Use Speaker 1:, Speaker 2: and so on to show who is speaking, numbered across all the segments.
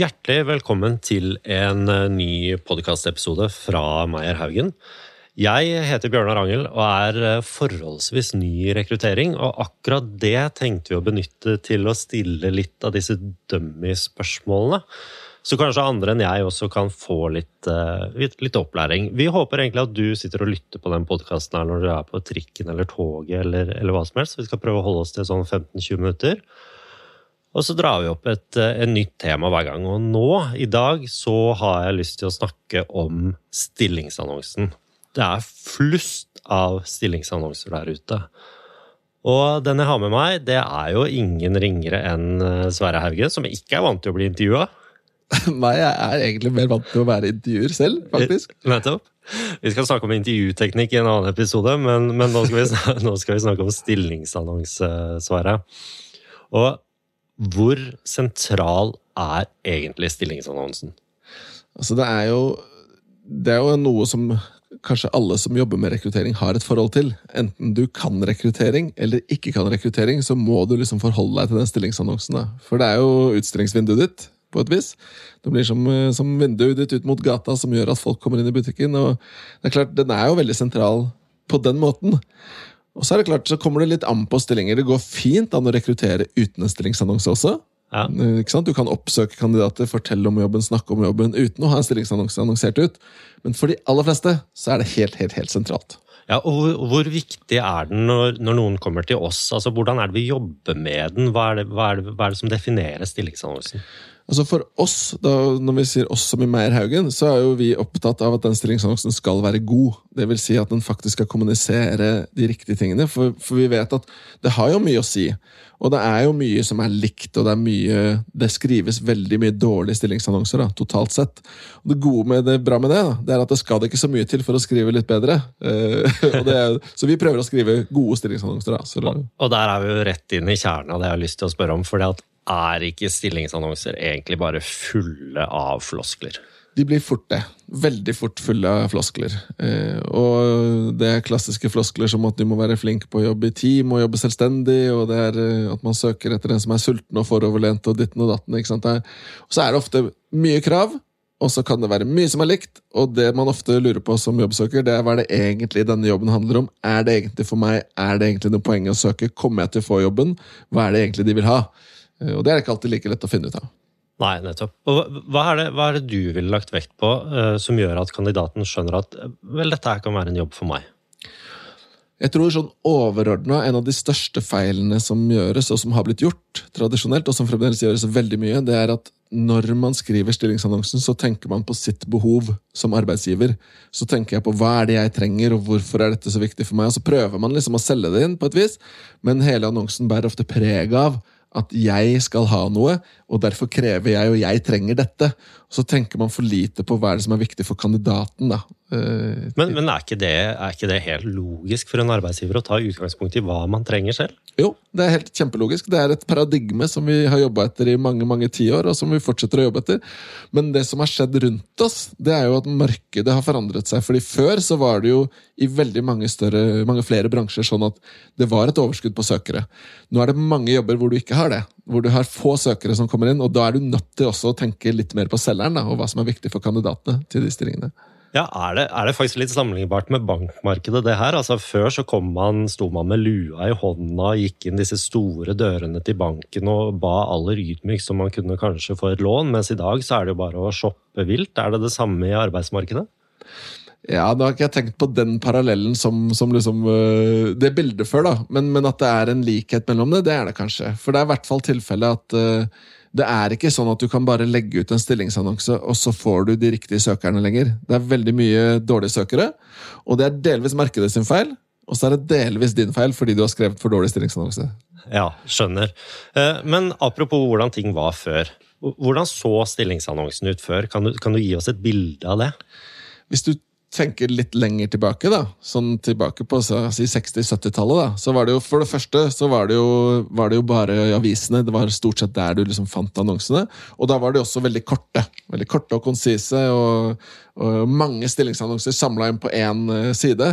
Speaker 1: Hjertelig velkommen til en eh, ny podkastepisode fra Meyer Haugen. Jeg heter Bjørnar Angel og er eh, forholdsvis ny i rekruttering. Og akkurat det tenkte vi å benytte til å stille litt av disse dummy-spørsmålene. Så kanskje andre enn jeg også kan få litt, litt, litt, opplæring. Vi håper egentlig at du sitter og lytter på den podkasten når du er på trikken eller toget eller, eller hva som helst. Vi skal prøve å holde oss til sånn 15-20 minutter. Og så drar vi opp et, et, nytt tema hver gang. Og nå, i dag, så har jeg lyst til å snakke om stillingsannonsen. Det er flust av stillingsannonser der ute. Og den jeg har med meg, det er jo ingen ringere enn Sverre Hauge, som ikke er vant til å bli intervjua.
Speaker 2: Nei, jeg er egentlig mer vant til å være intervjuer selv, faktisk.
Speaker 1: Eh, nettopp. Vi skal snakke om intervjuteknikk i en annen episode, men, men nå, skal vi, nå, skal vi, snakke om stillingsannonsesvaret. Og hvor sentral er egentlig stillingsannonsen?
Speaker 2: Altså, det er jo Det er jo noe som kanskje alle som jobber med rekruttering, har et forhold til. Enten du kan rekruttering eller ikke kan rekruttering, så må du liksom forholde deg til den stillingsannonsen. Da. For det er jo utstillingsvinduet ditt på et vis. Det blir som, eh, som vinduet ditt ut mot gata som gjør at folk kommer inn i butikken. og det er klart, Den er jo veldig sentral på den måten. Og så er det klart, så kommer det litt an på stillinger. Det går fint an å rekruttere uten en stillingsannonse også. Ja. Eh? Du kan oppsøke kandidater, fortelle om jobben, snakke om jobben uten å ha en stillingsannonse annonsert ut. Men for de aller fleste så er det helt, helt, helt sentralt.
Speaker 1: Ja, og hvor viktig er den når, når, noen kommer til oss? Altså, Hvordan er det vi jobber med den? Hva er det, hva er det, hva er det som definerer stillingsannonsen?
Speaker 2: Altså For oss, da, når vi sier oss som i Meyer Haugen, så er jo vi opptatt av at den stillingsannonsen skal være god. Det vil si at den faktisk skal kommunisere de riktige tingene. For, for, vi vet at det har jo mye å si. Og det er jo mye som er likt, og det er mye Det skrives veldig mye dårlige stillingsannonser, da, totalt sett. Og det gode med det bra med det, da, det er at det skal det ikke så mye til for å skrive litt bedre. Uh, er, så vi prøver å skrive gode stillingsannonser. da.
Speaker 1: Så, og der er vi jo rett inn i kjernen av det jeg har lyst til å spørre om. fordi at er ikke stillingsannonser egentlig bare fulle av floskler?
Speaker 2: De blir fort det. Veldig fort fulle av floskler. Eh, og det er klassiske floskler som at du må være flink på å jobbe i team og jobbe selvstendig, og det er eh, at man søker etter en som er sulten og foroverlent og ditten og datten. ikke sant? Og så er det ofte mye krav, og så kan det være mye som er likt, og det man ofte lurer på som jobbsøker, det er hva det egentlig denne jobben handler om. Er det egentlig for meg? Er det egentlig noe poeng å søke? Kommer jeg til å få jobben? Hva er det egentlig de vil ha? Eh, og det er ikke alltid like lett å finne ut av.
Speaker 1: Nei, nettopp. Og hva er det, hva er det du ville lagt vekt på uh, som gjør at kandidaten skjønner at vel, dette her kan være en jobb for meg?
Speaker 2: Jeg tror sånn overordna en av de største feilene som gjøres, og som har blitt gjort tradisjonelt, og som fremdeles gjøres veldig mye, det er at når man skriver stillingsannonsen, så tenker man på sitt behov som arbeidsgiver. Så tenker jeg på hva er det jeg trenger, og hvorfor er dette så viktig for meg? Og så prøver man liksom å selge det inn på et vis, men hele annonsen bærer ofte preg av at jeg skal ha noe, og derfor krever jeg, og jeg trenger dette. Så tenker man for lite på hva er det som er viktig for kandidaten. da.
Speaker 1: Uh, men, men er, ikke det, er, ikke det, helt logisk for en arbeidsgiver å ta utgangspunkt i hva man trenger selv?
Speaker 2: Jo, det er helt kjempelogisk. Det er et paradigme som vi har jobba etter i mange mange tiår, og som vi fortsetter å jobbe etter. Men det som har skjedd rundt oss, det er jo at markedet har forandret seg. fordi før så var det jo i veldig mange, større, mange flere bransjer sånn at det var et overskudd på søkere. Nå er det mange jobber hvor du ikke har det. Hvor du har få søkere som kommer inn, og da er du nødt til også å tenke litt mer på selgeren da, og hva som er viktig for kandidatene til de stillingene.
Speaker 1: Ja, er det, er det, faktisk litt sammenlignbart med bankmarkedet, det her? Altså, Før så kom man, sto man med lua i hånda, gikk inn disse store dørene til banken og ba aller ydmykst som man kunne kanskje få et lån, mens i dag så er det jo bare å shoppe vilt. Er det det samme i arbeidsmarkedet?
Speaker 2: Ja, da har ikke jeg tenkt på den parallellen som, som liksom, uh, det bildet før, da. Men, men, at det er en likhet mellom det, det er det kanskje. For det er i hvert fall tilfellet at uh, det er ikke sånn at du kan bare legge ut en stillingsannonse, og så får du de riktige søkerne lenger. Det er veldig mye dårlige søkere, og det er delvis markedet sin feil. Og så er det delvis din feil fordi du har skrevet for dårlig stillingsannonse.
Speaker 1: Ja, skjønner. Eh, men apropos hvordan ting var før. Hvordan så stillingsannonsen ut før? Kan du, kan du gi oss et bilde av det?
Speaker 2: Hvis du tenker litt lenger tilbake, da, sånn tilbake på si 60-70-tallet, så var det jo for det første så var det, jo, var det jo bare avisene. Det var stort sett der du liksom fant annonsene. Og da var de også veldig korte. Veldig korte og konsise, og, og mange stillingsannonser samla inn på én eh, side.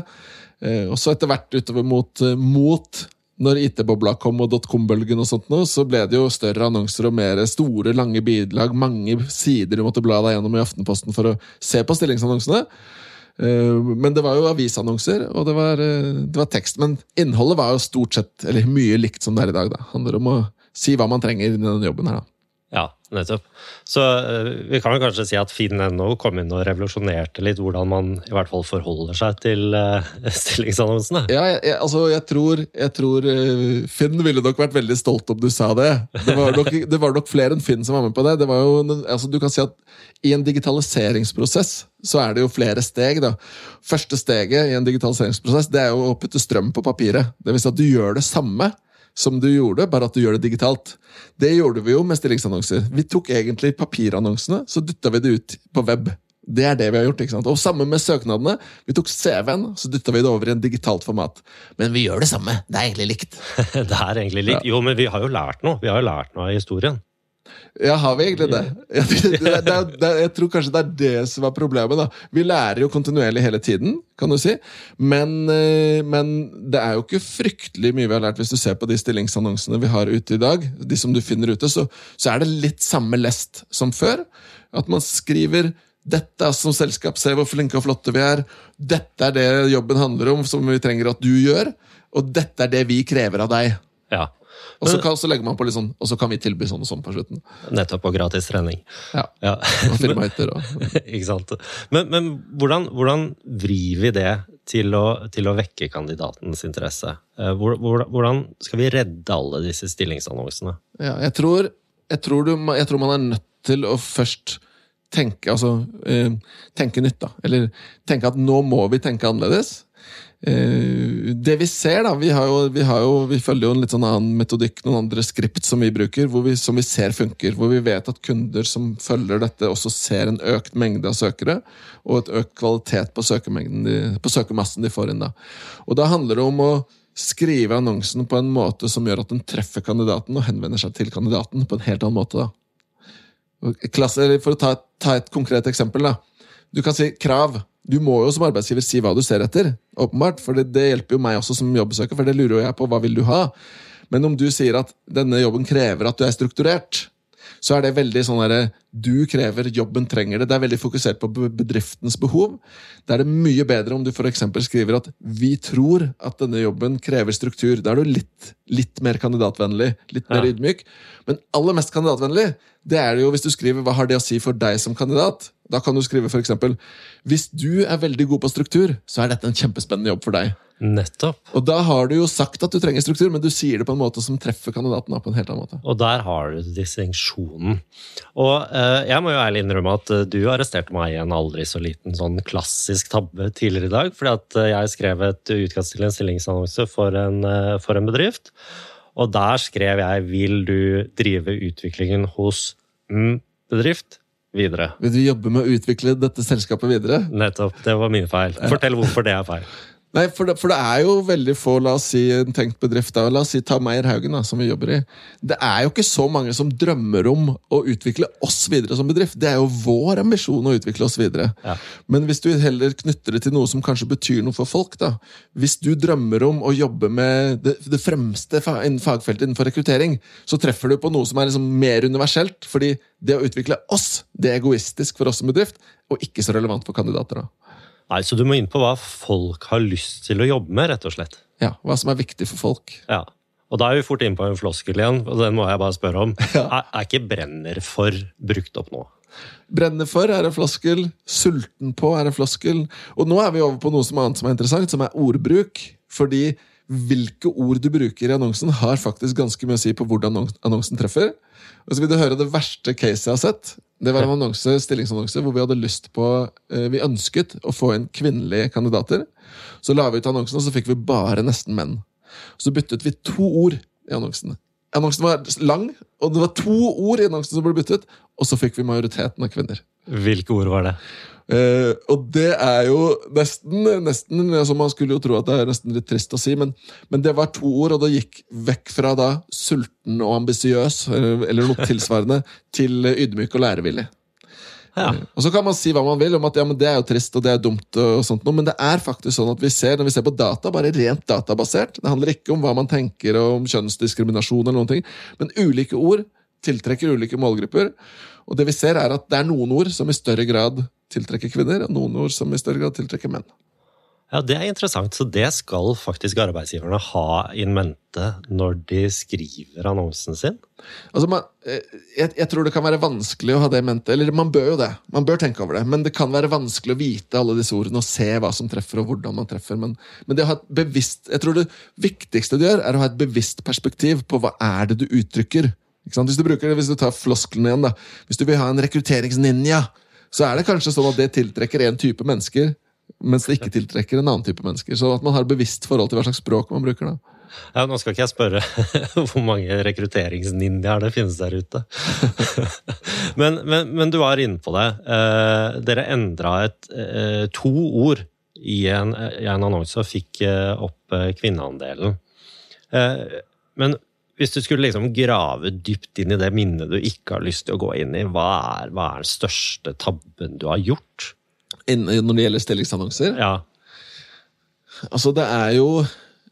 Speaker 2: Eh, og så etter hvert utover mot, eh, mot når IT-bobla kom og dotcom-bølgen, og sånt nå, så ble det jo større annonser og mer store, lange bidrag. Mange sider du måtte bla deg gjennom i Aftenposten for å se på stillingsannonsene. Eh, men det var jo avisannonser, og det var, eh, det var, tekst. Men innholdet var jo stort sett, eller mye likt som det er i dag. da. Handler om å si hva man trenger i denne jobben her. da.
Speaker 1: Ja, nettopp. Så uh, vi kan jo kanskje si at Finn.no kom inn og revolusjonerte litt hvordan man i hvert fall forholder seg til uh, stillingsannonsene.
Speaker 2: Ja, jeg, jeg, altså jeg tror, jeg tror uh, Finn ville nok vært veldig stolt om du sa det. Det var nok, det var nok flere enn Finn som var med på det. det var jo, altså du kan si at I en digitaliseringsprosess så er det jo flere steg. da. Første steget i en digitaliseringsprosess det er jo å putte strøm på papiret. Det vil si at du gjør det samme som du gjorde, bare at du gjør det digitalt. Det gjorde vi jo med stillingsannonser. Vi tok egentlig papirannonsene, så dytta vi det ut på web. Det er det vi har gjort. ikke sant? Og sammen med søknadene. Vi tok CV-en, så dytta vi det over i en digitalt format. Men vi gjør det samme. Det er egentlig likt.
Speaker 1: det er egentlig likt. Jo, men vi har jo lært noe. Vi har jo lært noe av historien.
Speaker 2: Ja, har vi egentlig det? det, det, det jeg tror kanskje det er det som er problemet. da. Vi lærer jo kontinuerlig hele tiden, kan du si. Men, eh, men, det er jo ikke fryktelig mye vi har lært hvis du ser på de stillingsannonsene vi har ute i dag. de som du finner ute, Så, så er det litt samme lest som før. At man skriver dette er som selskap, se hvor flinke og flotte vi er. Dette er det jobben handler om, som vi trenger at du gjør. Og dette er det vi krever av deg.
Speaker 1: Ja.
Speaker 2: Og så, kan, så legger man på litt sånn, og så kan vi tilby sånn og sånn på slutten.
Speaker 1: Nettopp, og gratis trening.
Speaker 2: Ja. ja. og firmahytter og
Speaker 1: Ikke sant. Men, men hvordan, hvordan, vrir vi det til å, til å vekke kandidatens interesse? Eh, hvordan skal vi redde alle disse stillingsannonsene?
Speaker 2: Ja, jeg tror, jeg tror, du, jeg tror man er nødt til å først tenke, altså, eh, tenke nytt. da. Eller tenke at nå må vi tenke annerledes. Eh, det vi ser, da vi, jo, vi, jo, vi, følger jo en litt sånn annen metodikk, noen andre skript som vi bruker, vi, som vi ser funker. Hvor vi vet at kunder som følger dette, også ser en økt mengde av søkere. Og et økt kvalitet på, de, på søkermassen de får inn. da. Og da handler det om å skrive annonsen på en måte som gjør at den treffer kandidaten og henvender seg til kandidaten på en helt annen måte. da. Klasse, for å ta, ta et konkret eksempel. da. Du kan si krav. Du må jo som arbeidsgiver si hva du ser etter, åpenbart, for det, det hjelper jo meg også som jobbsøker, for det lurer jo jeg på hva vil du ha. Men om du sier at denne jobben krever at du er strukturert, så er det veldig sånn derre Du krever, jobben trenger det. Det er veldig fokusert på bedriftens behov. Da er det mye bedre om du f.eks. skriver at vi tror at denne jobben krever struktur. Da er du litt, litt mer kandidatvennlig, litt mer ja. ydmyk. Men aller mest kandidatvennlig, det er det jo hvis du skriver hva har det å si for deg som kandidat. Da kan du skrive f.eks.: Hvis du er veldig god på struktur, så er dette en kjempespennende jobb for deg.
Speaker 1: Nettopp.
Speaker 2: Og da har du jo sagt at du trenger struktur, men du sier det på en måte som treffer kandidaten. på en helt annen måte.
Speaker 1: Og der har du distinksjonen. Og eh, jeg må jo ærlig innrømme at eh, du arresterte meg i en aldri så liten sånn klassisk tabbe tidligere i dag. Fordi at eh, jeg skrev et utkast til en stillingsannonse for en, eh, for en bedrift. Og der skrev jeg 'Vil du drive utviklingen hos mm, bedrift?' videre.
Speaker 2: Vil du jobbe med å utvikle dette selskapet videre?
Speaker 1: Nettopp. Det var min feil. Fortell hvorfor det er feil.
Speaker 2: Nei, for det, for det, er jo veldig få, la oss si en tenkt bedrift, da, la oss si ta Meyer Haugen, da, som vi jobber i. Det er jo ikke så mange som drømmer om å utvikle oss videre som bedrift. Det er jo vår ambisjon å utvikle oss videre. Ja. Men hvis du heller knytter det til noe som kanskje betyr noe for folk, da. Hvis du drømmer om å jobbe med det, det fremste innen fagfeltet innenfor rekruttering, så treffer du på noe som er liksom mer universelt. fordi det å utvikle oss, det er egoistisk for oss som bedrift, og ikke så relevant for kandidater. da.
Speaker 1: Nei, Så du må inn på hva folk har lyst til å jobbe med, rett og slett.
Speaker 2: Ja, hva som er viktig for folk.
Speaker 1: Ja, Og da er vi fort inn på en floskel igjen, og den må jeg bare spørre om. Ja. Er, er, ikke 'brenner for' brukt opp nå?
Speaker 2: Brenner for er en floskel. Sulten på er en floskel. Og nå er vi over på noe som annet som er interessant, som er ordbruk. Fordi hvilke ord du bruker i annonsen, har faktisk ganske mye å si på hvordan annonsen treffer. Og så vil du høre det verste caset jeg har sett. Det var en annonse, stillingsannonse hvor vi hadde lyst på eh, Vi ønsket å få inn kvinnelige kandidater. Så la vi ut annonsen, og så fikk vi bare nesten menn. Så byttet vi to ord i annonsen. Annonsen var lang, og det var to ord i annonsen som ble byttet, og så fikk vi majoriteten av kvinner.
Speaker 1: Hvilke ord var det?
Speaker 2: Uh, og det er jo nesten, nesten altså Man skulle jo tro at det er nesten litt trist å si, men, men det var to ord, og det gikk vekk fra da sulten og ambisiøs, eller, eller noe tilsvarende, til ydmyk og lærevillig.
Speaker 1: Ja.
Speaker 2: Og så kan man si hva man vil om at ja, men det er jo trist og det er dumt, og sånt, men det er faktisk sånn at vi ser, når vi ser på data, bare rent databasert Det handler ikke om hva man tenker om kjønnsdiskriminasjon, eller noen ting, men ulike ord tiltrekker ulike målgrupper. Og det vi ser er at det er noen ord som i større grad tiltrekker kvinner, og noen ord som i større grad tiltrekker menn.
Speaker 1: Ja, Det er interessant. Så det skal faktisk arbeidsgiverne ha in mente når de skriver annonsen sin?
Speaker 2: Altså, man, eh, jeg, jeg tror det kan være vanskelig å ha det i mente. Eller man bør jo det. Man bør tenke over det. Men det kan være vanskelig å vite alle disse ordene og se hva som treffer, og hvordan man treffer. Men, men det å ha et bevisst Jeg tror det viktigste du gjør, er å ha et bevisst perspektiv på hva er det du uttrykker. Ikke sant? Hvis du bruker det, hvis du tar floskelen igjen, da. Hvis du vil ha en rekrutteringsninja, så er det kanskje sånn at det tiltrekker en type mennesker, mens det ikke tiltrekker en annen type mennesker. Så at man har bevisst forhold til hva slags språk man bruker. da.
Speaker 1: Ja, Nå skal ikke jeg spørre hvor mange rekrutteringsninjaer det finnes der ute. men, men, men, du var inne på det. Eh, dere endra eh, to ord i en, i en, annonse og fikk eh, opp kvinneandelen. Men hvis du skulle liksom grave dypt inn i det minnet du ikke har lyst til å gå inn i, hva er, hva er den største tabben du har gjort?
Speaker 2: Når det gjelder stillingsannonser?
Speaker 1: Ja.
Speaker 2: Altså, det er jo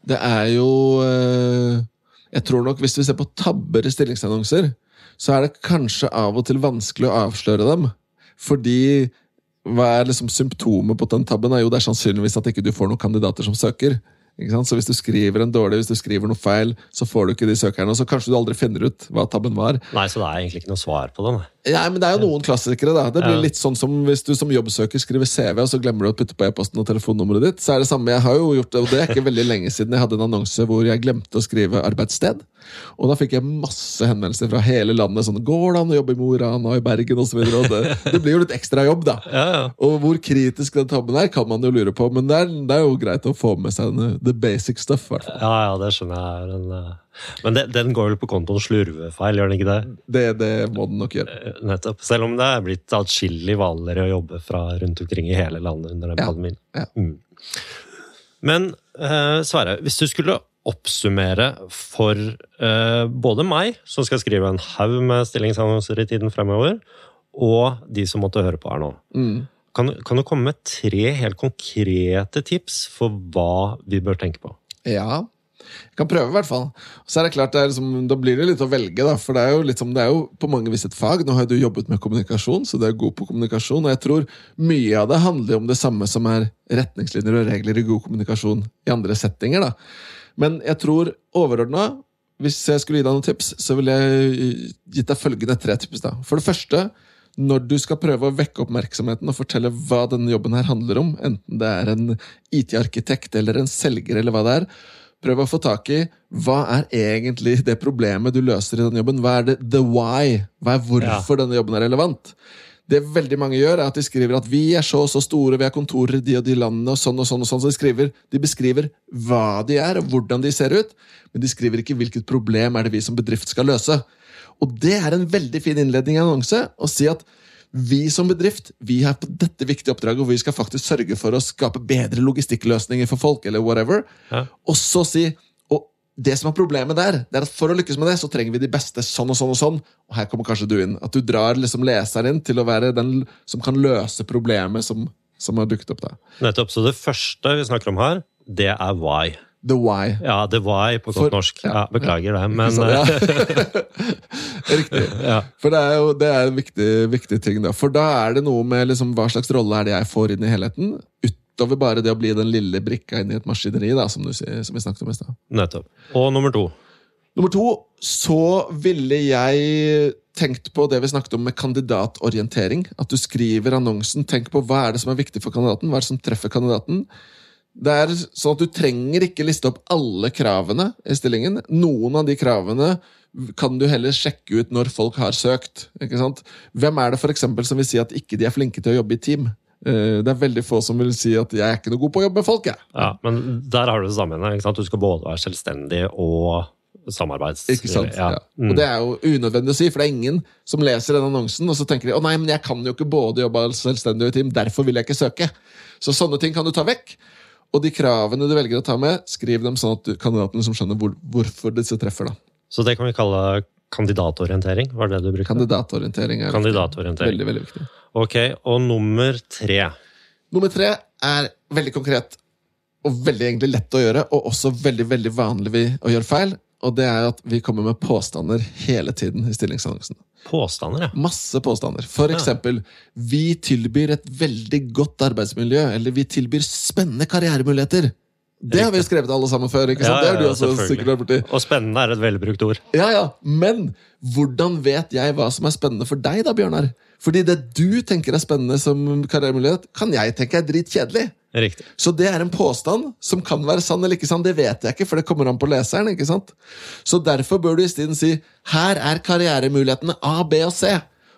Speaker 2: Det er jo eh, Jeg tror nok hvis vi ser på tabber i stillingsannonser, så er det kanskje av og til vanskelig å avsløre dem. Fordi hva er liksom symptomet på den tabben? jo Det er sannsynligvis at ikke du får noen kandidater som søker. Så hvis du skriver en dårlig, hvis du skriver noe feil, så får du ikke de søkerne. Og så kanskje du aldri finner ut hva tabben var.
Speaker 1: Nei, Så det er egentlig ikke noe svar på det?
Speaker 2: Ja, men Det er jo noen klassikere. da. Det blir litt sånn som Hvis du som jobbsøker skriver CV, og så glemmer du å putte på e-posten og telefonnummeret ditt. så er det samme. Jeg har jo gjort det, og det er ikke veldig lenge siden jeg hadde en annonse hvor jeg glemte å skrive arbeidssted. Og da fikk jeg masse henvendelser fra hele landet. sånn, 'Går det an å jobbe i Rana og i Bergen?' osv. Det, det blir jo litt ekstra jobb, da.
Speaker 1: Ja, ja.
Speaker 2: Og hvor kritisk den tabben er, kan man jo lure på. Men det er, det er jo greit å få med seg den, the basic stuff. Hvertfall.
Speaker 1: Ja, ja, det skjønner jeg. Den, eh, men det, den går vel på kontoen slurvefeil, gjør den ikke det?
Speaker 2: det? Det må den nok gjøre.
Speaker 1: Eh, nettopp. Selv om det er blitt atskillig vanligere å jobbe fra rundt omkring i hele landet under den
Speaker 2: Ja,
Speaker 1: pandemien.
Speaker 2: ja.
Speaker 1: Mm. Men eh, Sverre, hvis du skulle oppsummere for eh, både meg, som skal skrive en haug med stillingsannonser i tiden fremover, og de som måtte høre på her nå.
Speaker 2: Mm.
Speaker 1: Kan, kan du komme med tre helt konkrete tips for hva vi bør tenke på?
Speaker 2: Ja. Jeg kan prøve, i hvert fall. Så er det klart, det er liksom, Da blir det litt å velge, da. For det er, jo litt som, det er jo på mange vis et fag. Nå har du jobbet med kommunikasjon, så du er god på kommunikasjon. Og jeg tror mye av det handler om det samme som er retningslinjer og regler i god kommunikasjon i andre settinger. da. Men jeg tror overordna, hvis jeg skulle gi deg noen tips, så ville jeg gitt deg følgende tre tips. da. For det første, når du skal prøve å vekke oppmerksomheten og fortelle hva denne jobben her handler om, enten det er en IT-arkitekt eller en selger eller hva det er, prøv å få tak i hva er egentlig det problemet du løser i denne jobben. Hva er det the why? Hva er hvorfor denne jobben er relevant? Det veldig mange gjør, er at de skriver at vi er så og så store, vi har kontorer i de og de landene, og sånn og sånn. og sånn. Så de, skriver, de beskriver hva de er, og hvordan de ser ut, men de skriver ikke hvilket problem er det vi som bedrift skal løse. Og det er en veldig fin innledning i en annonse å si at vi som bedrift vi har på dette viktige oppdraget, og vi skal faktisk sørge for å skape bedre logistikkløsninger for folk. eller whatever.
Speaker 1: Ja.
Speaker 2: Og så si det som er problemet der, det er at for å lykkes med det, så trenger vi de beste sånn og sånn og sånn. Og her kommer kanskje du inn. At du drar liksom leseren inn til å være den som kan løse problemet som, som har dukket opp. da.
Speaker 1: Nettopp. Så det første vi snakker om her, det er why.
Speaker 2: The why.
Speaker 1: Ja, the why på godt
Speaker 2: For-
Speaker 1: norsk.
Speaker 2: ja,
Speaker 1: Ja, beklager det, men
Speaker 2: Så,
Speaker 1: eh,
Speaker 2: ja. Riktig. For det er jo det er en viktig, viktig ting. da. For da er det noe med liksom, hva slags rolle er det jeg får inn i helheten, utover bare det å bli den lille brikka inn i et maskineri, da, som, du, som vi snakket om i stad.
Speaker 1: Nettopp. Og nummer to.
Speaker 2: Nummer to, så ville jeg tenkt på det vi snakket om med kandidatorientering. At du skriver annonsen. Tenk på hva er det som er viktig for kandidaten, hva er det som treffer kandidaten. Det er sånn at Du trenger ikke liste opp alle kravene i stillingen. Noen av de kravene kan du heller sjekke ut når folk har søkt. ikke sant? Hvem er det for som vil si at ikke de er flinke til å jobbe i team? Eh, Det er veldig få som vil si at 'jeg er ikke noe god på å jobbe med folk'. jeg.
Speaker 1: Ja, men der har du det samme. Ikke sant? Du skal både være selvstendig og samarbeids...
Speaker 2: Ikke sant?
Speaker 1: Ja.
Speaker 2: Ja.
Speaker 1: Mm.
Speaker 2: Og det er jo unødvendig å si, for det er ingen som leser den annonsen og så tenker de, å nei, men jeg kan jo ikke både jobbe selvstendig og i team, derfor vil jeg ikke søke. Så sånne ting kan du ta vekk. Og de kravene du velger å ta med, skriv dem sånn at du, kandidaten liksom skjønner hvor, hvorfor disse treffer. da.
Speaker 1: Så det kan vi kalle Kandidatorientering, var det du brukte?
Speaker 2: Kandidatorientering er
Speaker 1: Kandidatorientering.
Speaker 2: veldig, veldig viktig.
Speaker 1: Ok, og nummer tre.
Speaker 2: Nummer tre er veldig konkret og veldig egentlig lett å gjøre, og også veldig veldig vanlig å gjøre feil. Og det er at vi kommer med påstander hele tiden i stillingsannonsen.
Speaker 1: Påstander, ja.
Speaker 2: Masse påstander. For
Speaker 1: Ja.
Speaker 2: eksempel Vi tilbyr et veldig godt arbeidsmiljø, eller vi tilbyr spennende karrieremuligheter. Det har vi skrevet alle sammen før. ikke sant?
Speaker 1: Ja, ja,
Speaker 2: det har du også sikkert vært borti.
Speaker 1: Og spennende er et velbrukt ord.
Speaker 2: Ja, ja, Men hvordan vet jeg hva som er spennende for deg, da, Bjørnar? Fordi det du tenker er spennende som karrieremulighet, kan jeg tenke er dritkjedelig.
Speaker 1: Riktig.
Speaker 2: Så det er en påstand som kan være sann eller ikke sann. Det vet jeg ikke, for det kommer an på leseren. ikke sant? Så derfor bør du isteden si her er karrieremulighetene A, B og C.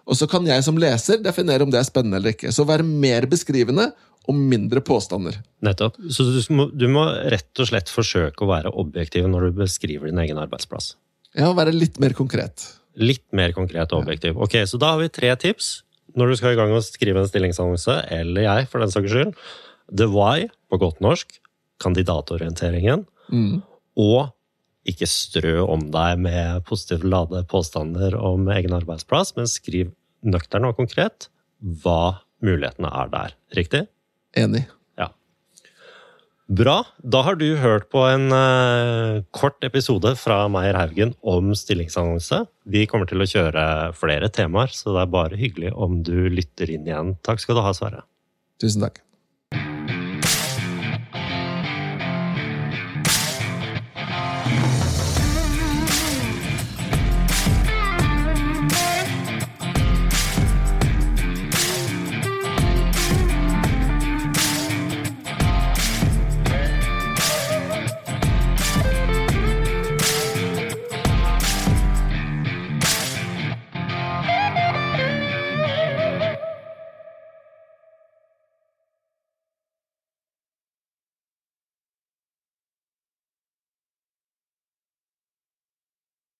Speaker 2: Og så kan jeg som leser definere om det er spennende eller ikke. Så være mer beskrivende og mindre påstander.
Speaker 1: Nettopp. Så du må, du må rett og slett forsøke å være objektiv når du beskriver din egen arbeidsplass.
Speaker 2: Ja, være litt mer konkret.
Speaker 1: Litt mer konkret og objektiv. Ok, Så da har vi tre tips når du skal i gang med å skrive en stillingsannonse, eller jeg, for den saks skyld. The why, på godt norsk. Kandidatorienteringen.
Speaker 2: Mm.
Speaker 1: Og ikke strø om deg med positivt lade påstander om egen arbeidsplass, men skriv nøktern og konkret hva mulighetene er der. Riktig?
Speaker 2: Enig.
Speaker 1: Ja. Bra. Da har du hørt på en uh, kort episode fra Meyer Haugen om stillingsannonse. Vi kommer til å kjøre flere temaer, så det er bare hyggelig om du lytter inn igjen. Takk skal du ha, Sverre.
Speaker 2: Tusen takk.